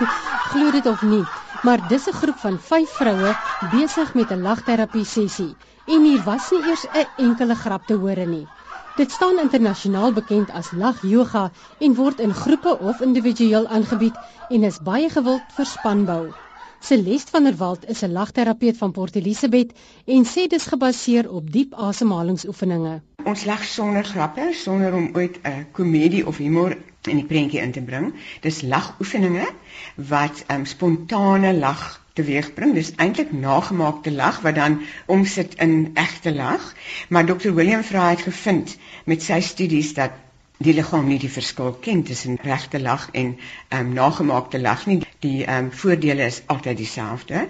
Glo dit of nie, maar dis 'n groep van 5 vroue besig met 'n lagterapie sessie en hier was nie eers 'n enkele grap te hoor nie. Dit staan internasionaal bekend as lag yoga en word in groepe of individueel aangebied en is baie gewild vir spanbou. Celeste van der Walt is 'n lagterapeut van Port Elizabeth en sê dis gebaseer op diep asemhalingsoefeninge. Ons lag sonder grappe, sonder om ooit 'n komedie of humor in die prentjie in te bring. Dis lagoefeninge wat um, spontane lag teweegbring. Dis eintlik nagemaakte lag wat dan omsit in egte lag. Maar Dr. William Fry het gevind met sy studies dat die liggaam nie die verskil ken tussen regte lag en ehm um, nagemaakte lag nie. Die ehm um, voordele is altyd dieselfde.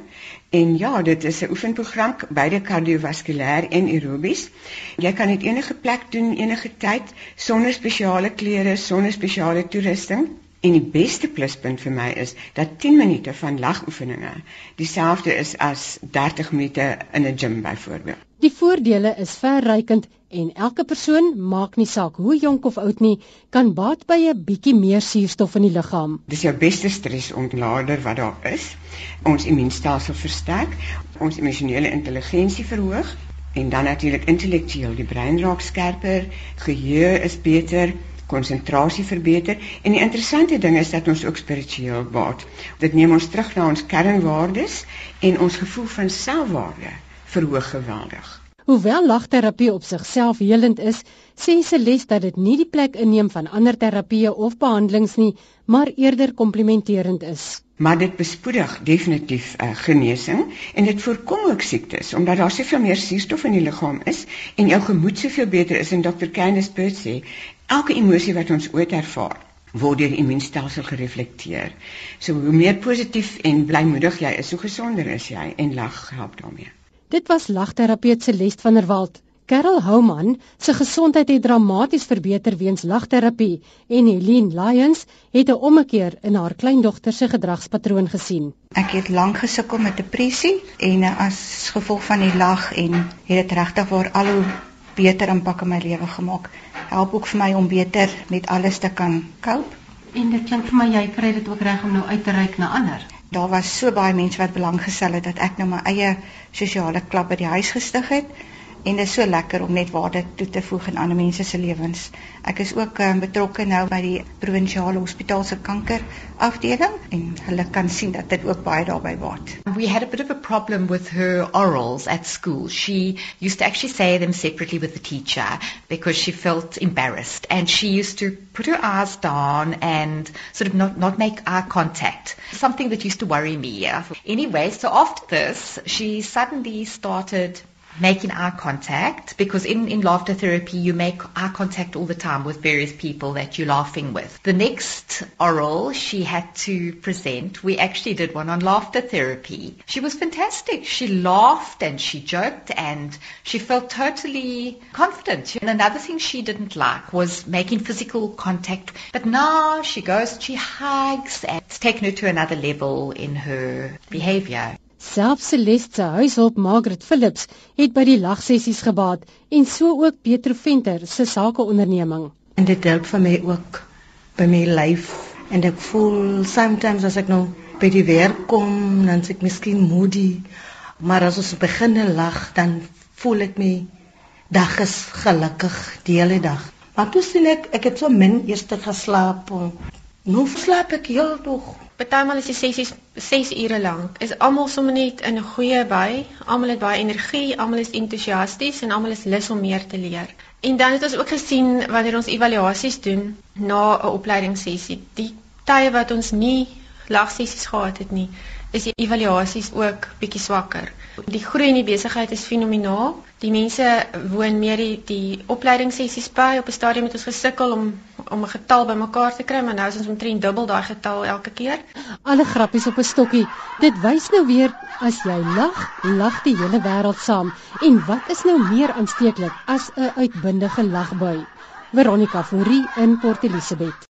En ja, dit is 'n oefenprogram beide kardiovaskulêr en aerobies. Jy kan dit enige plek doen, enige tyd sonder spesiale klere, sonder spesiale toerusting. En die beste pluspunt vir my is dat 10 minute van lagoefeninge dieselfde is as 30 minute in 'n gym byvoorbeeld. Die voordele is verrykend en elke persoon, maak nie saak hoe jonk of oud nie, kan baat by 'n bietjie meer suurstof in die liggaam. Dis jou beste stresontlader wat daar is. Ons immuunstelsel versterk, ons emosionele intelligensie verhoog en dan natuurlik intellektueel, die brein raak skerper, geheue is beter konsentrasie verbeter en die interessante ding is dat ons ook spiritueel word. Dit neem ons terug na ons kernwaardes en ons gevoel van selfwaarde verhoog geweldig. Hoewel lagterapie op sigself helend is, sê Celeste dat dit nie die plek inneem van ander terapieë of behandelings nie, maar eerder komplementerend is. Maar dit bespoedig definitief uh, genesing en dit voorkom ook siektes omdat daar soveel meer suurstof in die liggaam is en jou gemoed soveel beter is en Dr. Candice Burt sê elke emosie wat ons ooit ervaar word deur die immuunstelsel gereflekteer. So hoe meer positief en blymoedig jy is, hoe gesonder is jy en lag help daarmee. Dit was lagterapeut Celeste van der Walt. Carol Houman se gesondheid het dramaties verbeter weens lagterapie en Helene Lyons het 'n ommekeer in haar kleindogter se gedragspatroon gesien. Ek het lank gesukkel met depressie en as gevolg van die lag en het dit regtig waar al hoe beter impak in my lewe gemaak help ook vir my om beter met alles te kan cope. En dit klink vir my jy kry dit ook reg om nou uit te reik na ander. Daar was so baie mense wat belang gestel het dat ek nou my eie sosiale klub by die huis gestig het en dit is so lekker om net waarde toe te voeg in ander mense se lewens. Ek is ook um, betrokke nou by die provinsiale hospitaal se kanker afdeling en hulle kan sien dat dit ook baie daarby baat. We had a bit of a problem with her orals at school. She used to actually say them separately with the teacher because she felt embarrassed and she used to put her eyes down and sort of not not make eye contact. Something that used to worry me. Anyway, so after this, she suddenly started making eye contact because in, in laughter therapy you make eye contact all the time with various people that you're laughing with. The next oral she had to present, we actually did one on laughter therapy. She was fantastic. She laughed and she joked and she felt totally confident. And another thing she didn't like was making physical contact. But now she goes, she hugs and it's taken her to another level in her behavior. Selfs Celeste se huishulp Margaret Phillips het by die lagsessies gebaat en so ook Pietro Venter se sakeonderneming. En dit help vir my ook by my lyf en ek voel sometimes as ek nou by die werk kom dan s'ek miskien moody, maar as ons begin lag dan voel ek my dag is gelukkig die hele dag. Maar toe sien ek ek het so min eers geslaap. Nou slaap ek heeltog Partymal is die sessies 6 ure lank. Is almal sommer net in 'n goeie by. Almal het baie energie, almal is entoesiasties en almal is lus om meer te leer. En dan het ons ook gesien wanneer ons evaluasies doen na 'n opleidingssessie, die tye wat ons nie lagsessies gehad het nie, is die evaluasies ook bietjie swakker. Die groei in die besigheid is fenomenaal. Die mense woon meer die, die opleidingssessies by. Op 'n stadium het ons gesukkel om om 'n getal bymekaar te kry, maar nou is ons omtrent dubbel daai getal elke keer. Alle grappies op 'n stokkie. Dit wys nou weer as jy lag, lag die hele wêreld saam. En wat is nou meer aansteeklik as 'n uitbundige lagbui? Veronica Fourie in Port Elizabeth.